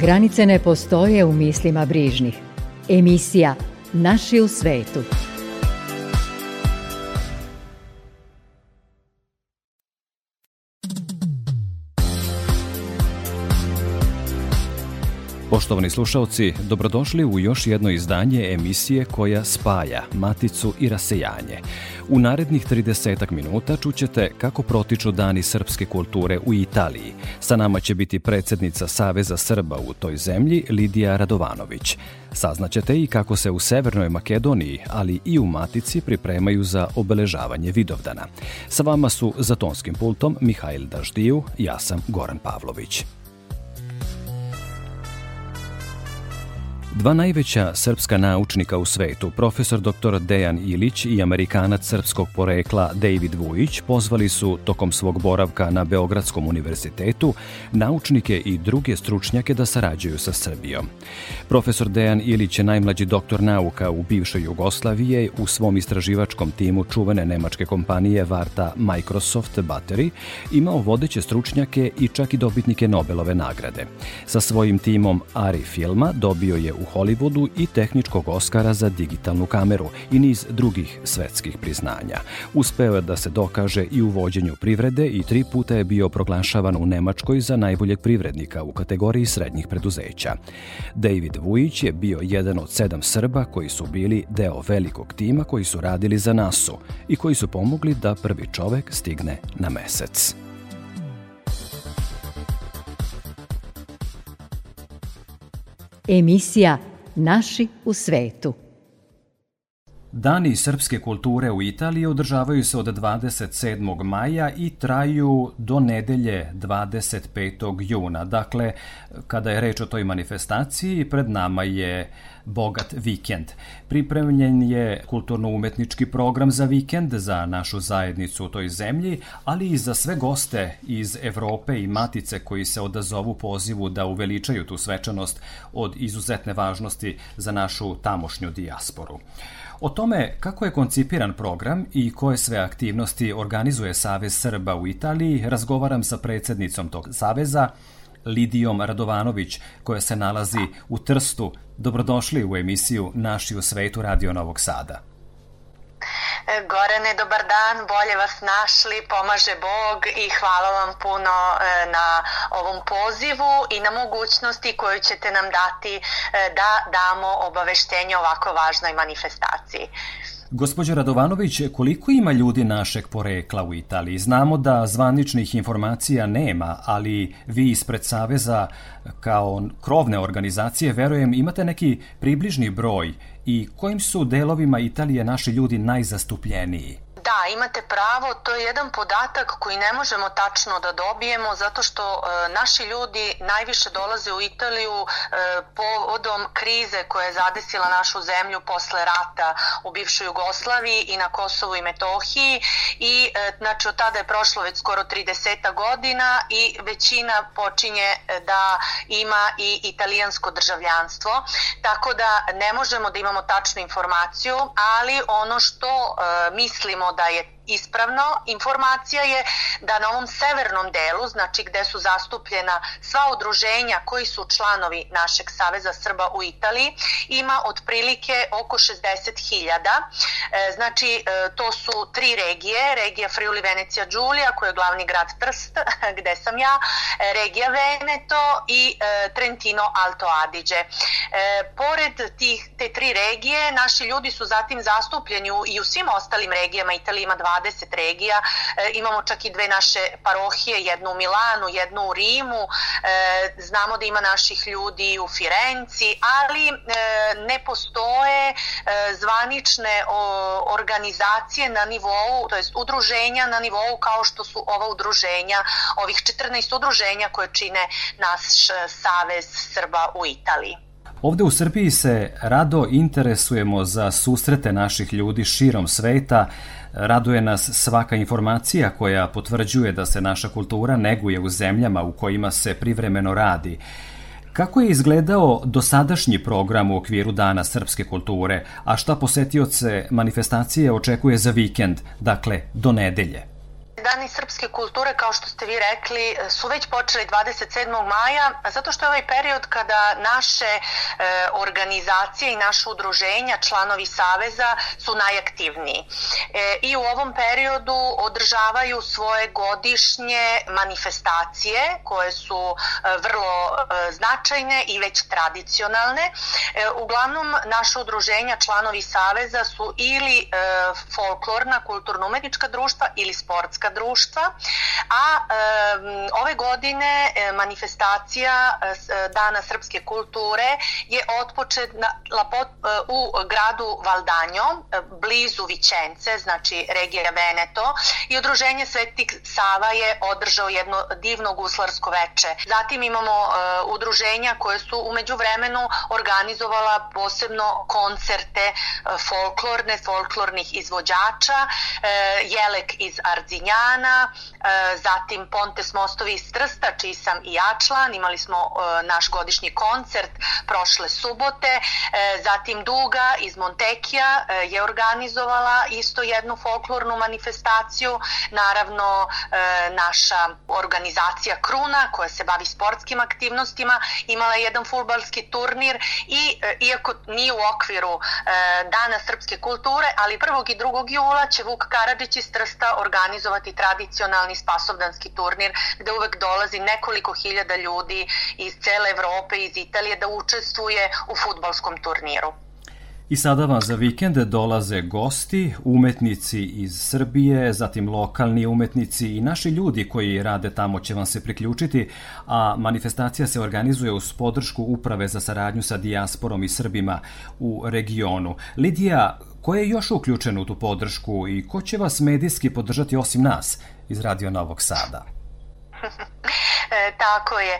Granice ne postoje u mislima brižnih. Emisija Naši u svetu. Poštovani slušalci, dobrodošli u još jedno izdanje emisije koja spaja Maticu i rasejanje. U narednih 30 minuta čućete kako protiču dani srpske kulture u Italiji. Sa nama će biti predsednica Saveza Srba u toj zemlji Lidija Radovanović. Saznaćete i kako se u Severnoj Makedoniji, ali i u Matici pripremaju za obeležavanje Vidovdana. Sa vama su za tonskim pultom Mihajl Daždiju, ja sam Goran Pavlović. Dva najveća srpska naučnika u svetu, profesor dr. Dejan Ilić i Amerikanac srpskog porekla David Vujić, pozvali su tokom svog boravka na Beogradskom univerzitetu naučnike i druge stručnjake da sarađuju sa Srbijom. Profesor Dejan Ilić je najmlađi doktor nauka u bivšoj Jugoslavije u svom istraživačkom timu čuvene nemačke kompanije Varta Microsoft Battery imao vodeće stručnjake i čak i dobitnike Nobelove nagrade. Sa svojim timom Ari Filma dobio je u Hollywoodu i tehničkog Oscara za digitalnu kameru i niz drugih svetskih priznanja. Uspeo je da se dokaže i u vođenju privrede i tri puta je bio proglašavan u Nemačkoj za najboljeg privrednika u kategoriji srednjih preduzeća. David Vujić je bio jedan od sedam Srba koji su bili deo velikog tima koji su radili za NASU i koji su pomogli da prvi čovek stigne na mesec. Emisija Naši u svetu. Dani srpske kulture u Italiji održavaju se od 27. maja i traju do nedelje 25. juna. Dakle, kada je reč o toj manifestaciji, pred nama je bogat vikend. Pripremljen je kulturno-umetnički program za vikend za našu zajednicu u toj zemlji, ali i za sve goste iz Evrope i Matice koji se odazovu pozivu da uveličaju tu svečanost od izuzetne važnosti za našu tamošnju dijasporu. O tome kako je koncipiran program i koje sve aktivnosti organizuje Savez Srba u Italiji razgovaram sa predsednicom tog saveza, Lidijom Radovanović, koja se nalazi u Trstu. Dobrodošli u emisiju Naši u svetu Radio Novog Sada. E, Gorane, dobar dan, bolje vas našli, pomaže Bog i hvala vam puno e, na ovom pozivu i na mogućnosti koju ćete nam dati e, da damo obaveštenje ovako važnoj manifestaciji. Gospođo Radovanović, koliko ima ljudi našeg porekla u Italiji? Znamo da zvaničnih informacija nema, ali vi ispred Saveza kao krovne organizacije, verujem, imate neki približni broj i kojim su delovima Italije naši ljudi najzastupljeniji? Da, imate pravo, to je jedan podatak koji ne možemo tačno da dobijemo zato što e, naši ljudi najviše dolaze u Italiju e, povodom krize koja je zadesila našu zemlju posle rata u bivšoj Jugoslaviji i na Kosovu i Metohiji i e, znači od tada je prošlo već skoro 30 godina i većina počinje e, da ima i italijansko državljanstvo, tako da ne možemo da imamo tačnu informaciju, ali ono što e, mislimo da je ispravno. Informacija je da na ovom severnom delu, znači gde su zastupljena sva udruženja koji su članovi našeg Saveza Srba u Italiji, ima otprilike oko 60.000. E, znači, e, to su tri regije, regija Friuli Venecija Giulia, koja je glavni grad Trst, gde sam ja, e, regija Veneto i Trentino Alto Adige. Pored tih, te tri regije, naši ljudi su zatim zastupljeni i u svim ostalim regijama, Italija ima 20 regija, e, imamo čak i dve naše parohije, jednu u Milanu, jednu u Rimu, e, znamo da ima naših ljudi u Firenci, ali e, ne postoje zvanične organizacije na nivou, to jest udruženja na nivou kao što su ova udruženja, ovih 14 udruženja koje čine naš Savez Srba u Italiji. Ovde u Srbiji se rado interesujemo za susrete naših ljudi širom sveta, Raduje nas svaka informacija koja potvrđuje da se naša kultura neguje u zemljama u kojima se privremeno radi. Kako je izgledao dosadašnji program u okviru Dana srpske kulture, a šta posetioce manifestacije očekuje za vikend, dakle do nedelje? Dani srpske kulture, kao što ste vi rekli, su već počeli 27. maja, zato što je ovaj period kada naše e, organizacije i naše udruženja, članovi Saveza, su najaktivniji. E, I u ovom periodu održavaju svoje godišnje manifestacije, koje su e, vrlo e, značajne i već tradicionalne. E, uglavnom, naše udruženja, članovi Saveza, su ili e, folklorna, kulturno-umetnička društva ili sportska društva, a e, ove godine e, manifestacija e, Dana srpske kulture je otpočetna u gradu Valdanjo, blizu Vičence, znači regija Veneto, i udruženje Svetik Sava je održao jedno divno guslarsko veče. Zatim imamo udruženja koje su umeđu vremenu organizovala posebno koncerte folklorne, folklornih izvođača, Jelek iz Ardzinja, dana, e, zatim Pontes Mostovi iz Trsta, čiji sam i ja član, imali smo e, naš godišnji koncert prošle subote, e, zatim Duga iz Montekija je organizovala isto jednu folklornu manifestaciju, naravno naša organizacija Kruna koja se bavi sportskim aktivnostima imala je jedan futbalski turnir i iako nije u okviru Dana srpske kulture, ali 1. i 2. jula će Vuk Karadžić iz Trsta organizovati tradicionalni spasovdanski turnir gde uvek dolazi nekoliko hiljada ljudi iz cele Evrope, iz Italije da učestvuje u futbalskom turniru. I sada vam za vikende dolaze gosti, umetnici iz Srbije, zatim lokalni umetnici i naši ljudi koji rade tamo će vam se priključiti, a manifestacija se organizuje uz podršku Uprave za saradnju sa dijasporom i Srbima u regionu. Lidija, Ko je još uključen u tu podršku i ko će vas medijski podržati osim nas iz Radio Novog Sada? E, tako je.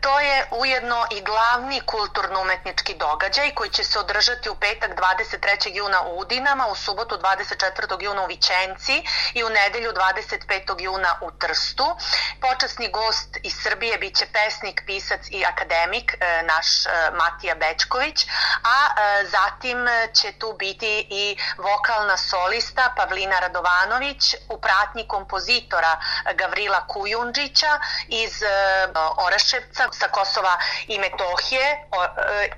To je ujedno i glavni kulturno-umetnički događaj koji će se održati u petak 23. juna u Udinama, u subotu 24. juna u Vičenci i u nedelju 25. juna u Trstu. Počasni gost iz Srbije biće pesnik, pisac i akademik e, naš e, Matija Bečković, a e, zatim će tu biti i vokalna solista Pavlina Radovanović u pratnji kompozitora Gavrila Kujundžića iz e, Oraševca sa Kosova i Metohije e,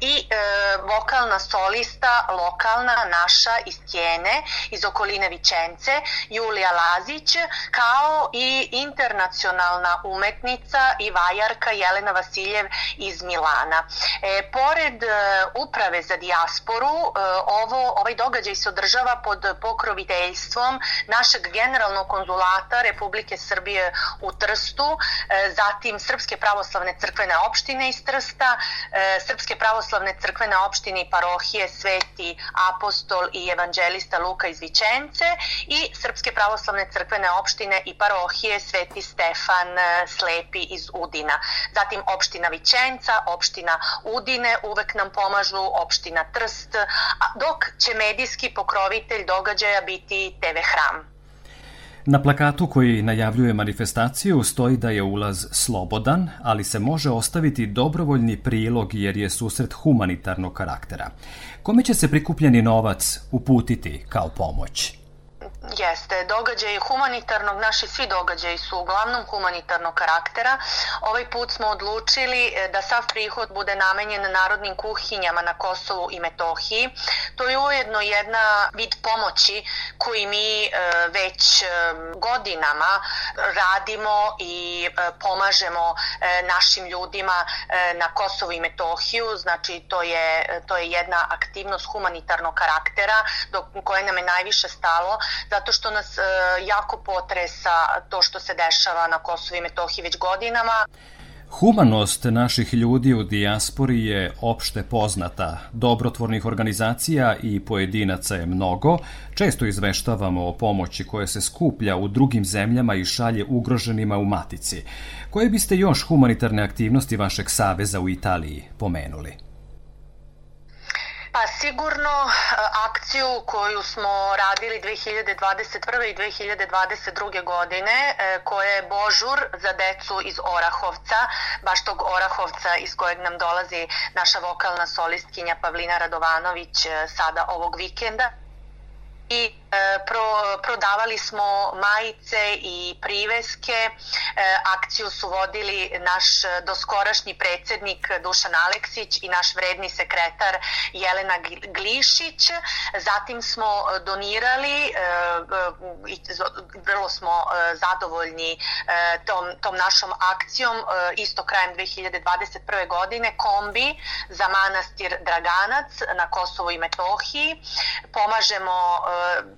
i e, vokalna solista lokalna naša iz Tjene iz okoline Vičence Julija Lazić kao i internacionalna umetnica i vajarka Jelena Vasiljev iz Milana. E, pored uprave za dijasporu ovo, ovaj događaj se održava pod pokroviteljstvom našeg generalnog konzulata Republike Srbije u Trstu za zatim Srpske pravoslavne crkvene opštine iz Trsta, e, Srpske pravoslavne crkvene opštine i parohije Sveti apostol i evanđelista Luka iz Vičence i Srpske pravoslavne crkvene opštine i parohije Sveti Stefan e, Slepi iz Udina. Zatim opština Vičenca, opština Udine uvek nam pomažu, opština Trst, dok će medijski pokrovitelj događaja biti TV Hram. Na plakatu koji najavljuje manifestaciju stoji da je ulaz slobodan, ali se može ostaviti dobrovoljni prilog jer je susret humanitarnog karaktera. Kome će se prikupljeni novac uputiti kao pomoć? Jeste, događaj humanitarnog, naši svi događaji su uglavnom humanitarnog karaktera. Ovaj put smo odlučili e, da sav prihod bude namenjen narodnim kuhinjama na Kosovu i Metohiji. To je ujedno jedna vid pomoći koji mi e, već e, godinama radimo i pomažemo našim ljudima na Kosovu i Metohiju. Znači, to je, to je jedna aktivnost humanitarnog karaktera do koje nam je najviše stalo zato što nas e, jako potresa to što se dešava na Kosovo i Metohiji već godinama. Humanost naših ljudi u dijaspori je opšte poznata. Dobrotvornih organizacija i pojedinaca je mnogo. Često izveštavamo o pomoći koja se skuplja u drugim zemljama i šalje ugroženima u matici. Koje biste još humanitarne aktivnosti vašeg saveza u Italiji pomenuli? Pa sigurno akciju koju smo radili 2021. i 2022. godine koja je Božur za decu iz Orahovca, baš tog Orahovca iz kojeg nam dolazi naša vokalna solistkinja Pavlina Radovanović sada ovog vikenda i e, pro, prodavali smo majice i priveske. E, akciju su vodili naš doskorašnji predsednik Dušan Aleksić i naš vredni sekretar Jelena Glišić. Zatim smo donirali e, i vrlo smo zadovoljni tom, tom našom akcijom isto krajem 2021. godine kombi za manastir Draganac na Kosovo i Metohiji. Pomažemo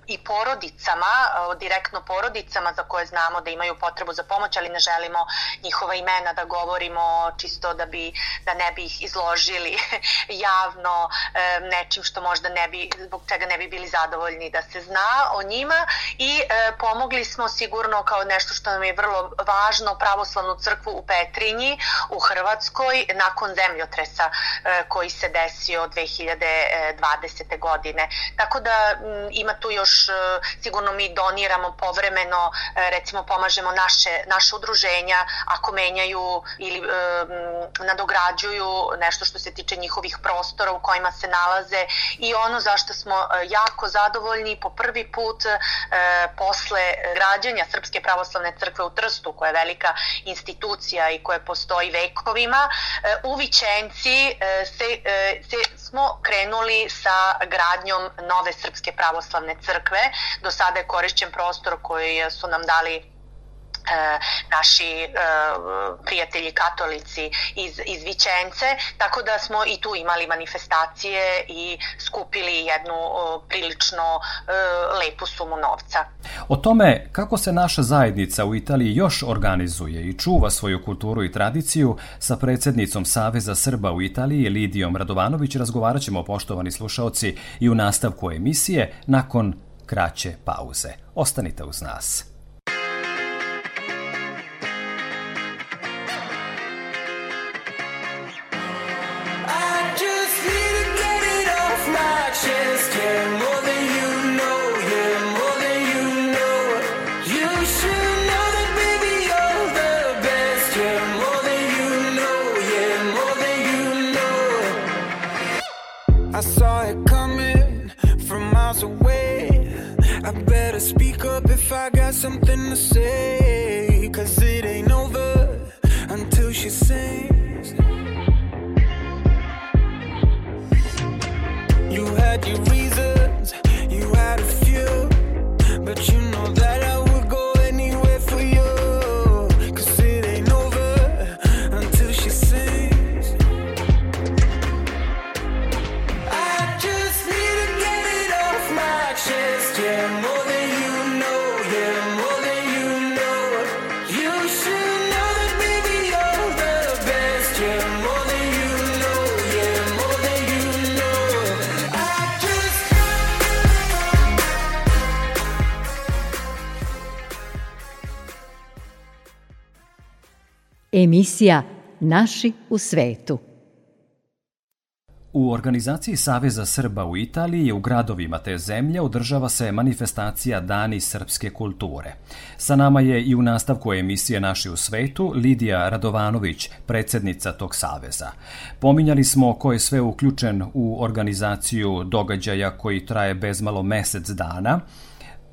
i porodicama, direktno porodicama za koje znamo da imaju potrebu za pomoć, ali ne želimo njihova imena da govorimo čisto da bi da ne bi ih izložili javno nečim što možda ne bi zbog čega ne bi bili zadovoljni da se zna o njima i pomogli smo sigurno kao nešto što nam je vrlo važno pravoslavnu crkvu u Petrinji u Hrvatskoj nakon zemljotresa koji se desio 2020. godine. Tako da ima tu još, e, sigurno mi doniramo povremeno, e, recimo pomažemo naše, naše udruženja ako menjaju ili e, nadograđuju nešto što se tiče njihovih prostora u kojima se nalaze i ono zašto smo jako zadovoljni po prvi put e, posle građanja Srpske pravoslavne crkve u Trstu, koja je velika institucija i koja postoji vekovima, e, u Vićenci e, se, e, se smo krenuli sa gradnjom nove Srpske pravoslavne crkve. Do sada je korišćen prostor koji su nam dali e, naši e, prijatelji katolici iz, iz Vićence, tako da smo i tu imali manifestacije i skupili jednu prilično e, lepu sumu novca. O tome kako se naša zajednica u Italiji još organizuje i čuva svoju kulturu i tradiciju sa predsednicom Saveza Srba u Italiji Lidijom Radovanović razgovarat ćemo poštovani slušaoci i u nastavku emisije nakon kraće pauze. Ostanite uz nas. Emisija Naši u svetu. U organizaciji Saveza Srba u Italiji u gradovima te zemlje održava se manifestacija Dani srpske kulture. Sa nama je i u nastavku emisije Naši u svetu Lidija Radovanović, predsednica tog saveza. Pominjali smo ko je sve uključen u organizaciju događaja koji traje bezmalo mesec dana,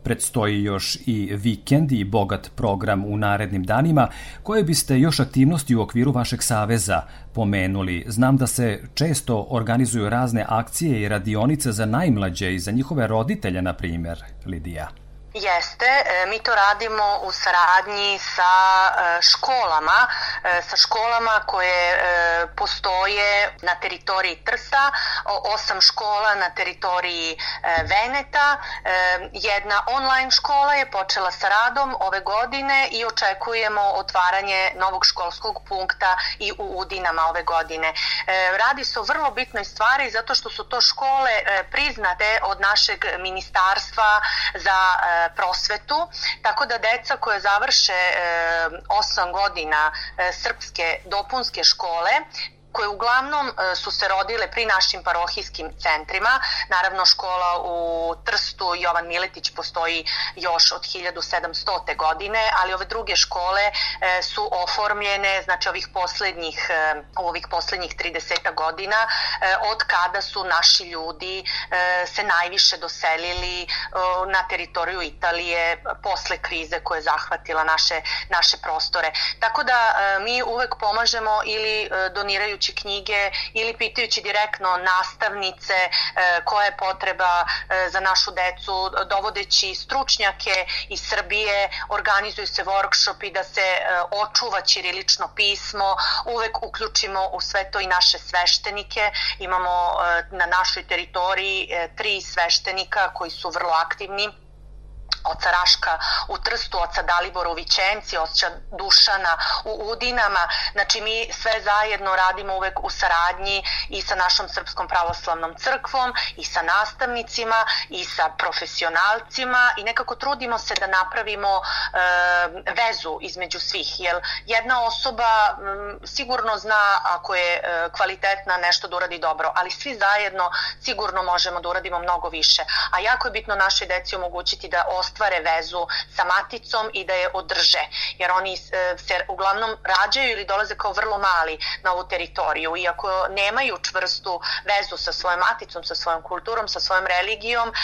Predstoji još i vikend i bogat program u narednim danima. Koje biste još aktivnosti u okviru vašeg saveza pomenuli? Znam da se često organizuju razne akcije i radionice za najmlađe i za njihove roditelje, na primjer, Lidija. Jeste, e, mi to radimo u saradnji sa e, školama, e, sa školama koje postoje na teritoriji Trsta, osam škola na teritoriji Veneta, jedna online škola je počela sa radom ove godine i očekujemo otvaranje novog školskog punkta i u Udinama ove godine. Radi se o vrlo bitnoj stvari zato što su to škole priznate od našeg ministarstva za prosvetu, tako da deca koje završe e, 8 godina e, srpske dopunske škole koje uglavnom e, su se rodile pri našim parohijskim centrima. Naravno škola u Trstu Jovan Miletić postoji još od 1700. godine, ali ove druge škole e, su oformljene, znači ovih poslednjih, e, ovih poslednjih 30 godina, od kada su naši ljudi se najviše doselili na teritoriju Italije posle krize koja je zahvatila naše, naše prostore. Tako da mi uvek pomažemo ili e, donirajući knjige ili pitajući direktno nastavnice e, koja je potreba e, za našu decu, dovodeći stručnjake iz Srbije, organizuju se workshopi da se e, očuva ćirilično pismo, uvek uključimo u sve to i naše sveštenike, imamo na našoj teritoriji tri sveštenika koji su vrlo aktivni oca Raška u Trstu, oca Dalibora u Vićenci, oca Dušana u Udinama. Znači mi sve zajedno radimo uvek u saradnji i sa našom Srpskom pravoslavnom crkvom i sa nastavnicima i sa profesionalcima i nekako trudimo se da napravimo e, vezu između svih. Jer jedna osoba m, sigurno zna ako je e, kvalitetna nešto da uradi dobro, ali svi zajedno sigurno možemo da uradimo mnogo više. A jako je bitno našoj deci omogućiti da ostvare vezu sa maticom i da je održe, jer oni e, se uglavnom rađaju ili dolaze kao vrlo mali na ovu teritoriju, iako nemaju čvrstu vezu sa svojom maticom, sa svojom kulturom, sa svojom religijom, e,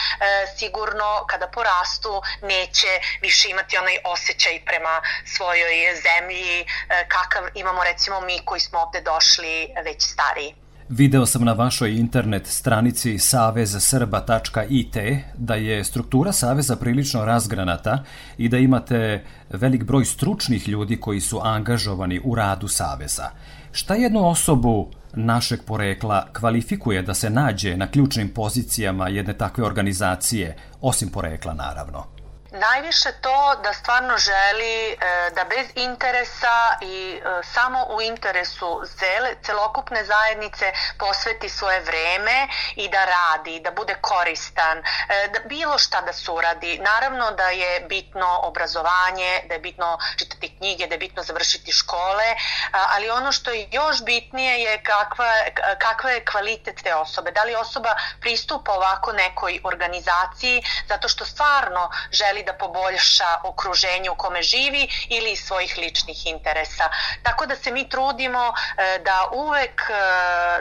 sigurno kada porastu neće više imati onaj osjećaj prema svojoj zemlji e, kakav imamo recimo mi koji smo ovde došli već stariji. Video sam na vašoj internet stranici savezsrba.it da je struktura Saveza prilično razgranata i da imate velik broj stručnih ljudi koji su angažovani u radu Saveza. Šta jednu osobu našeg porekla kvalifikuje da se nađe na ključnim pozicijama jedne takve organizacije, osim porekla naravno? Najviše to da stvarno želi e, da bez interesa i e, samo u interesu cele, celokupne zajednice posveti svoje vreme i da radi, da bude koristan, e, da bilo šta da se uradi. Naravno da je bitno obrazovanje, da je bitno čitati knjige, da je bitno završiti škole, ali ono što je još bitnije je kakva, kakva je kvalitet te osobe. Da li osoba pristupa ovako nekoj organizaciji zato što stvarno želi da poboljša okruženje u kome živi ili iz svojih ličnih interesa. Tako da se mi trudimo e, da uvek e,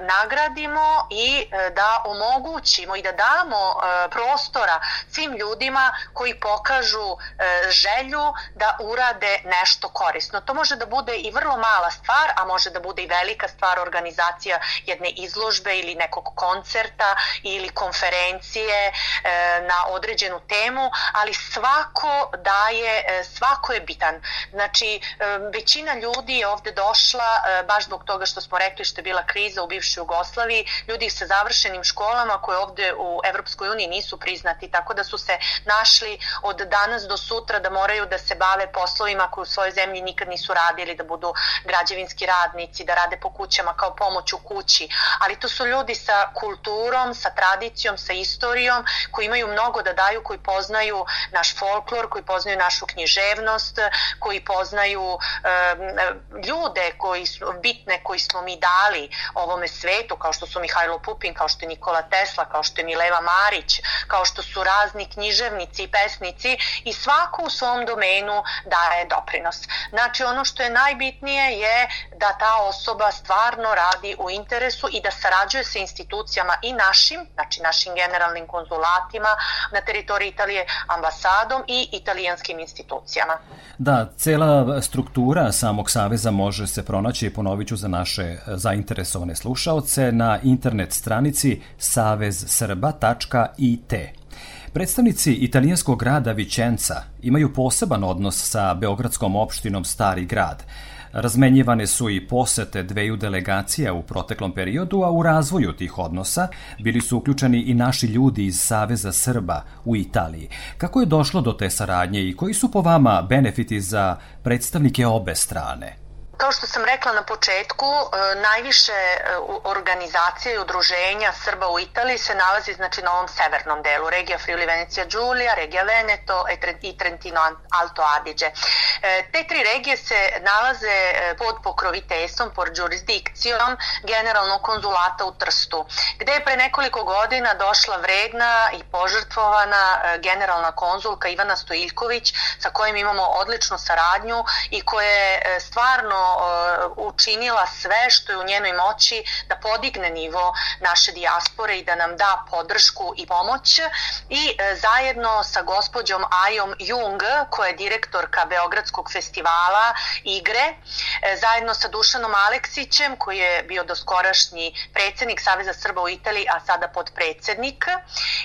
nagradimo i e, da omogućimo i da damo prostora svim ljudima koji pokažu želju da urade nešto korisno. To može da bude i vrlo mala stvar, a može da bude i velika stvar organizacija jedne izložbe ili nekog koncerta ili konferencije na određenu temu, ali sva svako daje, e, svako je bitan. Znači, e, većina ljudi je ovde došla e, baš zbog toga što smo rekli što je bila kriza u bivšoj Jugoslaviji, ljudi sa završenim školama koje ovde u Evropskoj uniji nisu priznati, tako da su se našli od danas do sutra da moraju da se bave poslovima koje u svojoj zemlji nikad nisu radili, da budu građevinski radnici, da rade po kućama kao pomoć u kući, ali to su ljudi sa kulturom, sa tradicijom, sa istorijom, koji imaju mnogo da daju, koji poznaju naš folklor, koji poznaju našu književnost, koji poznaju ljude koji su bitne koji smo mi dali ovome svetu, kao što su Mihajlo Pupin, kao što je Nikola Tesla, kao što je Mileva Marić, kao što su razni književnici i pesnici i svako u svom domenu daje doprinos. Znači ono što je najbitnije je da ta osoba stvarno radi u interesu i da sarađuje sa institucijama i našim, znači našim generalnim konzulatima na teritoriji Italije, ambasadom i italijanskim institucijama. Da, cela struktura samog saveza može se pronaći, ponovit ću za naše zainteresovane slušaoce, na internet stranici savezsrba.it. Predstavnici italijanskog grada Vicenca imaju poseban odnos sa Beogradskom opštinom Stari grad – Razmenjivane su i posete dveju delegacija u proteklom periodu, a u razvoju tih odnosa bili su uključeni i naši ljudi iz Saveza Srba u Italiji. Kako je došlo do te saradnje i koji su po vama benefiti za predstavnike obe strane? Kao što sam rekla na početku, e, najviše e, organizacija i udruženja Srba u Italiji se nalazi znači na ovom severnom delu, regija Friuli Venecija Giulia, regija Veneto e i Trentino Alto Adige. Te tri regije se nalaze pod pokroviteljstvom, pod jurisdikcijom generalnog konzulata u Trstu, gde je pre nekoliko godina došla vredna i požrtvovana generalna konzulka Ivana Stojiljković sa kojim imamo odličnu saradnju i koja je e, stvarno učinila sve što je u njenoj moći da podigne nivo naše dijaspore i da nam da podršku i pomoć. I e, zajedno sa gospođom Ajom Jung koja je direktorka Beogradskog festivala Igre e, zajedno sa Dušanom Aleksićem koji je bio doskorašnji predsednik Saveza Srba u Italiji a sada podpredsednik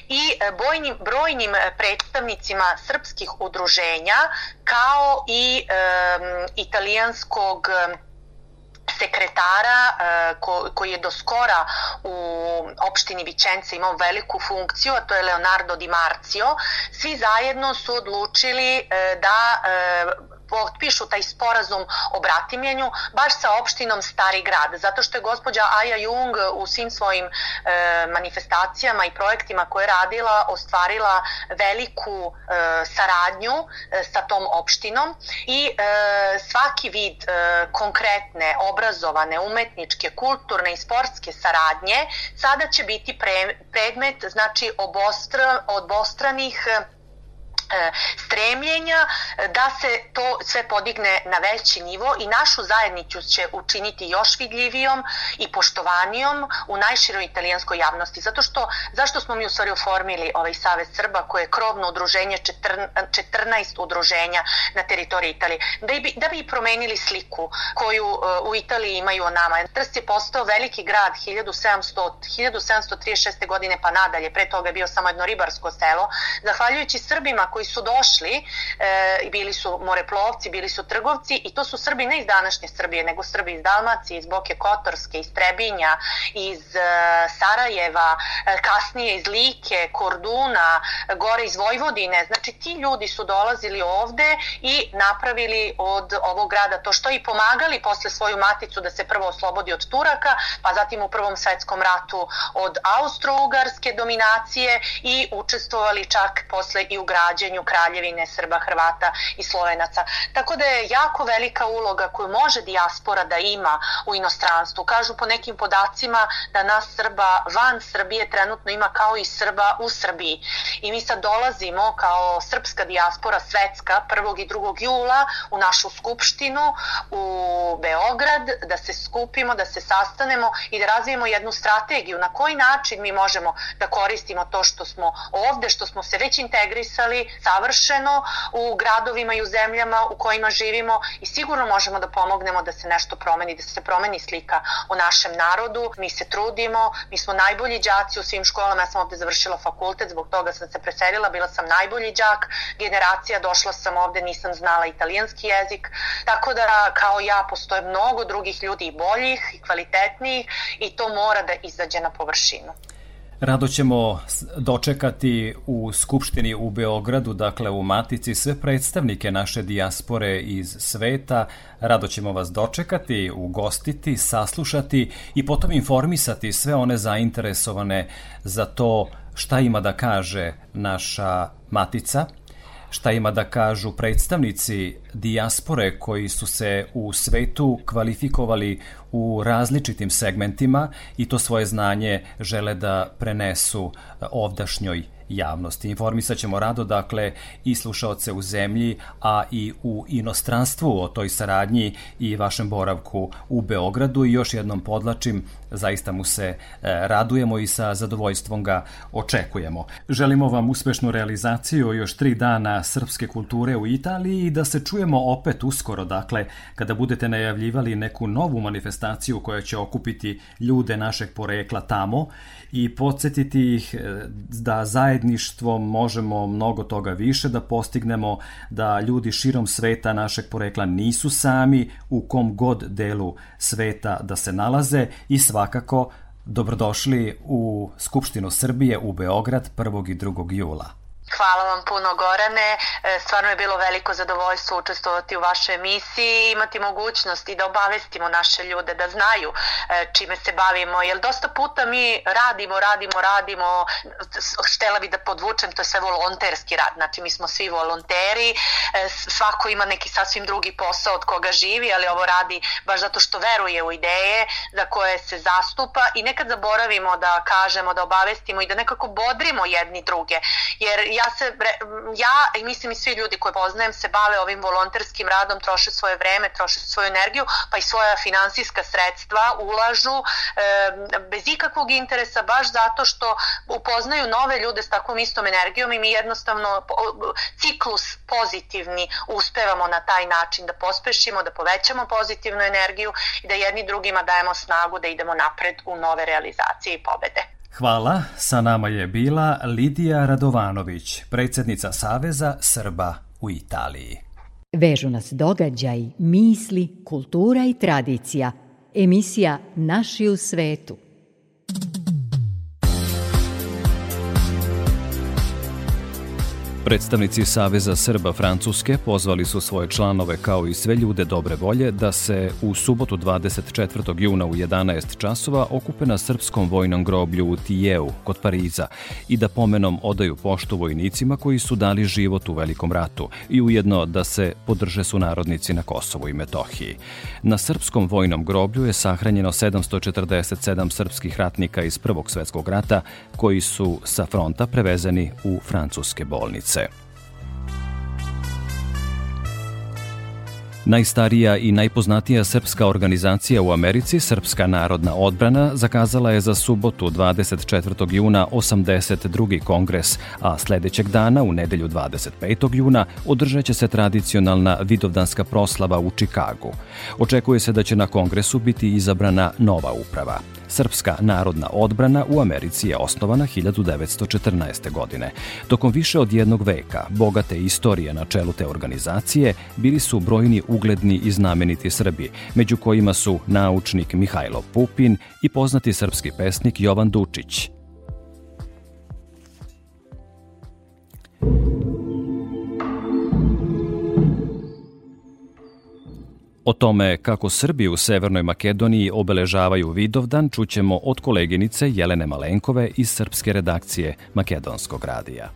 i bojnim, brojnim predstavnicima srpskih udruženja kao i e, italijanskog sekretara e, ko, koji je do skora u opštini Vičence imao veliku funkciju, a to je Leonardo Di Marzio, svi zajedno su odlučili e, da potpišu taj sporazum o bratimljenju baš sa opštinom Stari grad, zato što je gospođa Aja Jung u svim svojim e, manifestacijama i projektima koje je radila ostvarila veliku e, saradnju e, sa tom opštinom i e, svaki vid e, konkretne, obrazovane, umetničke, kulturne i sportske saradnje sada će biti pre, predmet znači obostra, obostranih e, e, stremljenja e, da se to sve podigne na veći nivo i našu zajednicu će učiniti još vidljivijom i poštovanijom u najširoj italijanskoj javnosti. Zato što, zašto smo mi u stvari oformili ovaj Savez Srba koje je krovno udruženje 14, 14 udruženja na teritoriji Italije, da bi, da bi promenili sliku koju uh, u Italiji imaju o nama. Trst je postao veliki grad 1700, 1736. godine pa nadalje, pre toga je bio samo jedno ribarsko selo, zahvaljujući Srbima koji su došli, e, bili su moreplovci, bili su trgovci i to su Srbi ne iz današnje Srbije, nego Srbi iz Dalmacije, iz Boke Kotorske, iz Trebinja, iz e, Sarajeva, e, kasnije iz Like, Korduna, gore iz Vojvodine. Znači ti ljudi su dolazili ovde i napravili od ovog grada to što i pomagali posle svoju maticu da se prvo oslobodi od Turaka, pa zatim u Prvom svetskom ratu od Austro-Ugarske dominacije i učestvovali čak posle i u građenju kraljevine Srba, Hrvata i Slovenaca. Tako da je jako velika uloga koju može dijaspora da ima u inostranstvu. Kažu po nekim podacima da nas Srba van Srbije trenutno ima kao i Srba u Srbiji. I mi sad dolazimo kao srpska dijaspora svetska 1. i 2. jula u našu skupštinu u Beograd da se skupimo, da se sastanemo i da razvijemo jednu strategiju na koji način mi možemo da koristimo to što smo ovde, što smo se već integrisali savršeno u gradovima i u zemljama u kojima živimo i sigurno možemo da pomognemo da se nešto promeni, da se promeni slika o našem narodu. Mi se trudimo, mi smo najbolji đaci u svim školama, ja sam ovde završila fakultet, zbog toga sam se preselila, bila sam najbolji đak generacija, došla sam ovde, nisam znala italijanski jezik, tako da kao ja postoje mnogo drugih ljudi i boljih i kvalitetnijih i to mora da izađe na površinu. Rado ćemo dočekati u Skupštini u Beogradu, dakle u Matici, sve predstavnike naše dijaspore iz sveta. Rado ćemo vas dočekati, ugostiti, saslušati i potom informisati sve one zainteresovane za to šta ima da kaže naša Matica, šta ima da kažu predstavnici dijaspore koji su se u svetu kvalifikovali u različitim segmentima i to svoje znanje žele da prenesu ovdašnjoj javnosti. Informisat ćemo rado, dakle, i slušaoce u zemlji, a i u inostranstvu o toj saradnji i vašem boravku u Beogradu i još jednom podlačim, zaista mu se e, radujemo i sa zadovoljstvom ga očekujemo. Želimo vam uspešnu realizaciju još tri dana srpske kulture u Italiji i da se čujemo opet uskoro, dakle, kada budete najavljivali neku novu manifestaciju koja će okupiti ljude našeg porekla tamo i podsjetiti ih e, da zajedništvom možemo mnogo toga više da postignemo, da ljudi širom sveta našeg porekla nisu sami u kom god delu sveta da se nalaze i svakako dobrodošli u Skupštinu Srbije u Beograd 1. i 2. jula. Hvala vam puno Gorane, E, stvarno je bilo veliko zadovoljstvo učestvovati u vašoj emisiji i imati mogućnost i da obavestimo naše ljude da znaju e, čime se bavimo, jer dosta puta mi radimo, radimo, radimo, htela bi da podvučem, to je sve volonterski rad, znači mi smo svi volonteri, e, svako ima neki sasvim drugi posao od koga živi, ali ovo radi baš zato što veruje u ideje za koje se zastupa i nekad zaboravimo da kažemo, da obavestimo i da nekako bodrimo jedni druge, jer ja se, ja i mislim i svi ljudi koje poznajem se bave ovim volonterskim radom, troše svoje vreme, troše svoju energiju, pa i svoja finansijska sredstva ulažu e, bez ikakvog interesa, baš zato što upoznaju nove ljude s takvom istom energijom i mi jednostavno ciklus pozitivni uspevamo na taj način da pospešimo, da povećamo pozitivnu energiju i da jedni drugima dajemo snagu da idemo napred u nove realizacije i pobede. Hvala. Sa nama je bila Lidija Radovanović, predsjednica Saveza Srba u Italiji. Vežu nas događaj, misli, kultura i tradicija. Emisija Naši u svetu. Predstavnici Saveza Srba Francuske pozvali su svoje članove kao i sve ljude dobre volje da se u subotu 24. juna u 11 časova okupe na srpskom vojnom groblju u Tijeu kod Pariza i da pomenom odaju poštu vojnicima koji su dali život u Velikom ratu i ujedno da se podrže su narodnici na Kosovu i Metohiji. Na srpskom vojnom groblju je sahranjeno 747 srpskih ratnika iz Prvog svetskog rata koji su sa fronta prevezeni u francuske bolnice. Najstarija i najpoznatija srpska organizacija u Americi, Srpska narodna odbrana, zakazala je za subotu 24. juna 82. kongres, a sledećeg dana, u nedelju 25. juna, održat će se tradicionalna vidovdanska proslava u Čikagu. Očekuje se da će na kongresu biti izabrana nova uprava. Srpska narodna odbrana u Americi je osnovana 1914. godine. Tokom više od jednog veka, bogate istorije na čelu te organizacije, bili su brojni ugledni i znameniti Srbi, među kojima su naučnik Mihajlo Pupin i poznati srpski pesnik Jovan Dučić. O tome kako Srbi u Severnoj Makedoniji obeležavaju Vidovdan čućemo od koleginice Jelene Malenkove iz srpske redakcije Makedonskog radija.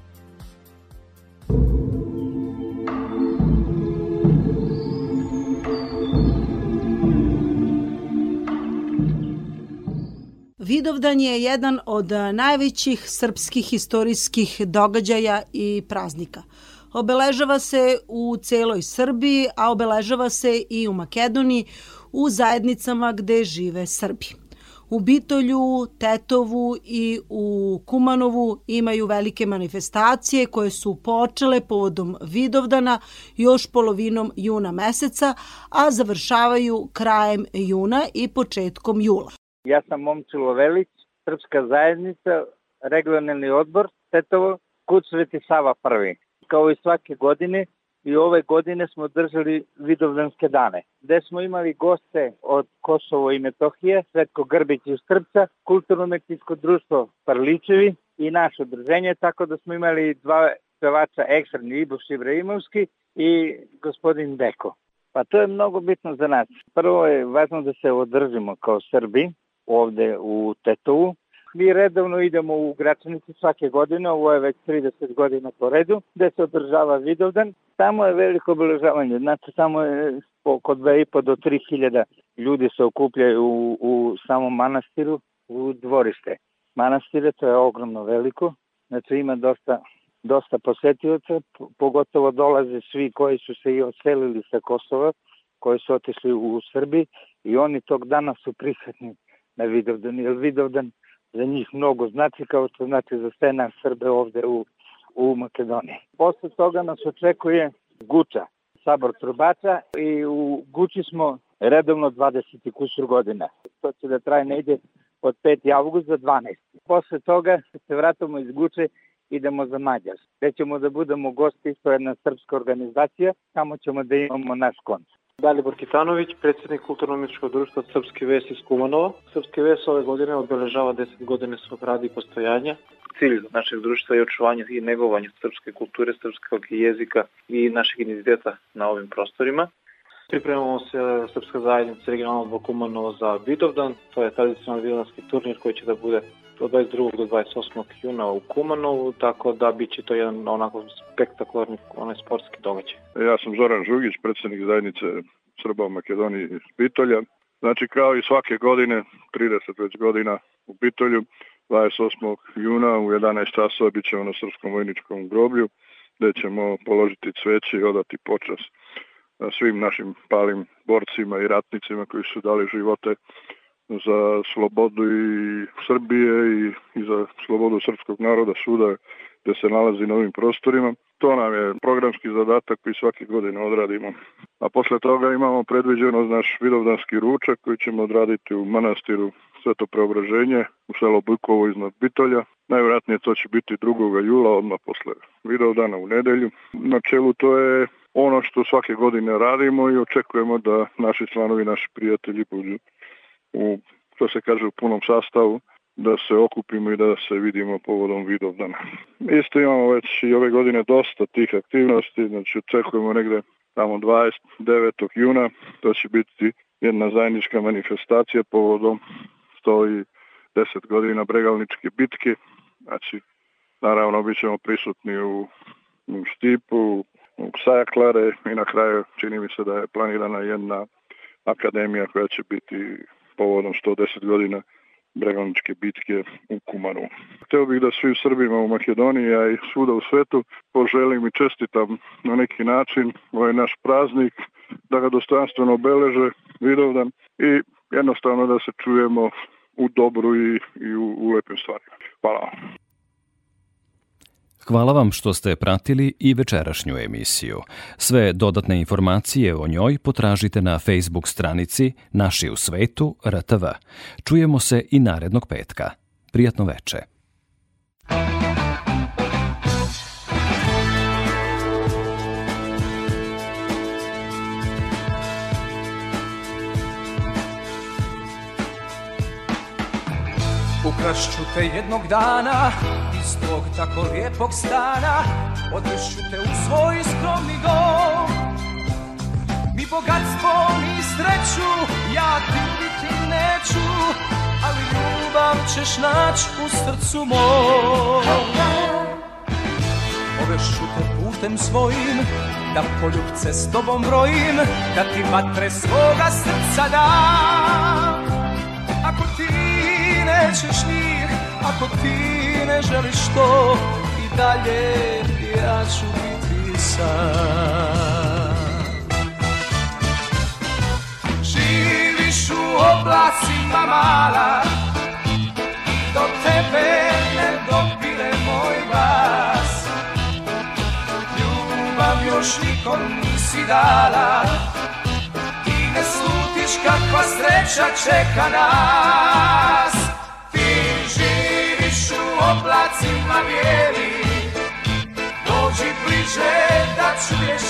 Vidovdan je jedan od najvećih srpskih istorijskih događaja i praznika. Obeležava se u celoj Srbiji, a obeležava se i u Makedoniji u zajednicama gde žive Srbi. U Bitolju, Tetovu i u Kumanovu imaju velike manifestacije koje su počele povodom Vidovdana još polovinom juna meseca, a završavaju krajem juna i početkom jula. Ja sam Momčilo Velić, Srpska zajednica, regionalni odbor Tetovo, Kud Sveti Sava prvi. Kao i svake godine, i ove godine smo držali vidovdanske dane, gde smo imali goste od Kosovo i Metohije, Svetko Grbić iz Trpca, Kulturno-umetničko društvo Parličevi i naše udruženje, tako da smo imali dva pevača ekstremni Ibuš Ibrahimovski i gospodin Beko. Pa to je mnogo bitno za nas. Prvo je važno da se održimo kao Srbi ovde u Tetovu, Mi redovno idemo u Gračanicu svake godine, ovo je već 30 godina po redu, gde se održava Vidovdan. Tamo je veliko obeležavanje, znači tamo je oko 2,5 do 3 hiljada ljudi se okupljaju u, u samom manastiru, u dvorište. Manastire, to je ogromno veliko, znači ima dosta dosta posetioca, pogotovo dolaze svi koji su se i odselili sa Kosova, koji su otišli u Srbiji i oni tog dana su prisutni na Vidovdan, jer Vidovdan za njih mnogo znači kao što znači za sve nas Srbe ovde u, u Makedoniji. Posle toga nas očekuje Guča, sabor trubača i u Guči smo redovno 20 kusur godina. To će da traje negde od 5. avgusta do 12. Posle toga se vratamo iz Guče idemo za Mađar. Gde ćemo da budemo gosti, to je jedna srpska organizacija, tamo ćemo da imamo naš koncert. Dalibor Kitanović, predsjednik Kulturno-umetničkog društva Srpski ves iz Kumanova. Srpski ves ove godine obeležava 10 godine svog rada i postojanja. cilj našeg društva je očuvanje i negovanje srpske kulture, srpskog jezika i našeg identiteta na ovim prostorima. Pripremamo se Srpska zajednica regionalnog odbor Kumanovo za Vidovdan, to je tradicionalni vidovdanski turnir koji će da bude od 22. do 28. juna u Kumanovu, tako da bit će to jedan onako spektakularni onaj sportski događaj. Ja sam Zoran Žugić, predsednik zajednice Srba u Makedoniji iz Bitolja. Znači kao i svake godine, 30 već godina u Bitolju, 28. juna u 11 časova bit ćemo na Srpskom vojničkom groblju, gde ćemo položiti cveće i odati počas svim našim palim borcima i ratnicima koji su dali živote za slobodu i Srbije i, i za slobodu srpskog naroda suda gde se nalazi na ovim prostorima. To nam je programski zadatak koji svake godine odradimo. A posle toga imamo predviđeno naš vidovdanski ručak koji ćemo odraditi u manastiru Sveto preobraženje u selo Bujkovo iznad Bitolja. Najvjerojatnije to će biti 2. jula, odmah posle Vidovdana u nedelju. Na čelu to je ono što svake godine radimo i očekujemo da naši članovi, naši prijatelji budu u, što se kaže, u punom sastavu da se okupimo i da se vidimo povodom Vidovdana. Isto imamo već i ove godine dosta tih aktivnosti, znači očekujemo negde tamo 29. juna, to će biti jedna zajednička manifestacija povodom 110 godina Bregalničke bitke, znači naravno bit ćemo prisutni u, u Štipu, u Sajaklare i na kraju čini mi se da je planirana jedna akademija koja će biti povodom 110 godina Bregalničke bitke u Kumanu. Hteo bih da svim Srbima u Makedoniji, a i svuda u svetu poželim i čestitam na neki način ovaj naš praznik, da ga dostojanstveno obeleže Vidovdan i jednostavno da se čujemo u dobru i, i u, u lepim stvarima. Hvala vam. Hvala vam što ste pratili i večerašnju emisiju. Sve dodatne informacije o njoj potražite na Facebook stranici Naši u svetu RTV. Čujemo se i narednog petka. Prijatno veče. Ukrašću te jednog dana iz tog tako lijepog stana Odvešću te u svoj skromni dom. Mi bogatstvo, ni sreću, ja ti biti neću Ali ljubav ćeš nać u srcu mom. Odvešću te putem svojim Da poljubce s tobom brojim Da ti vatre svoga srca dam. Ako ti nećeš njih Ako ti ne želiš to I dalje ja ću biti sam. Živiš u oblacima mala I do tebe ne dopire moj glas. Ljubav još nikom nisi dala Ti ne slutiš kakva sreća čeka nas oblacima bijeli. Dođi bliže da čuješ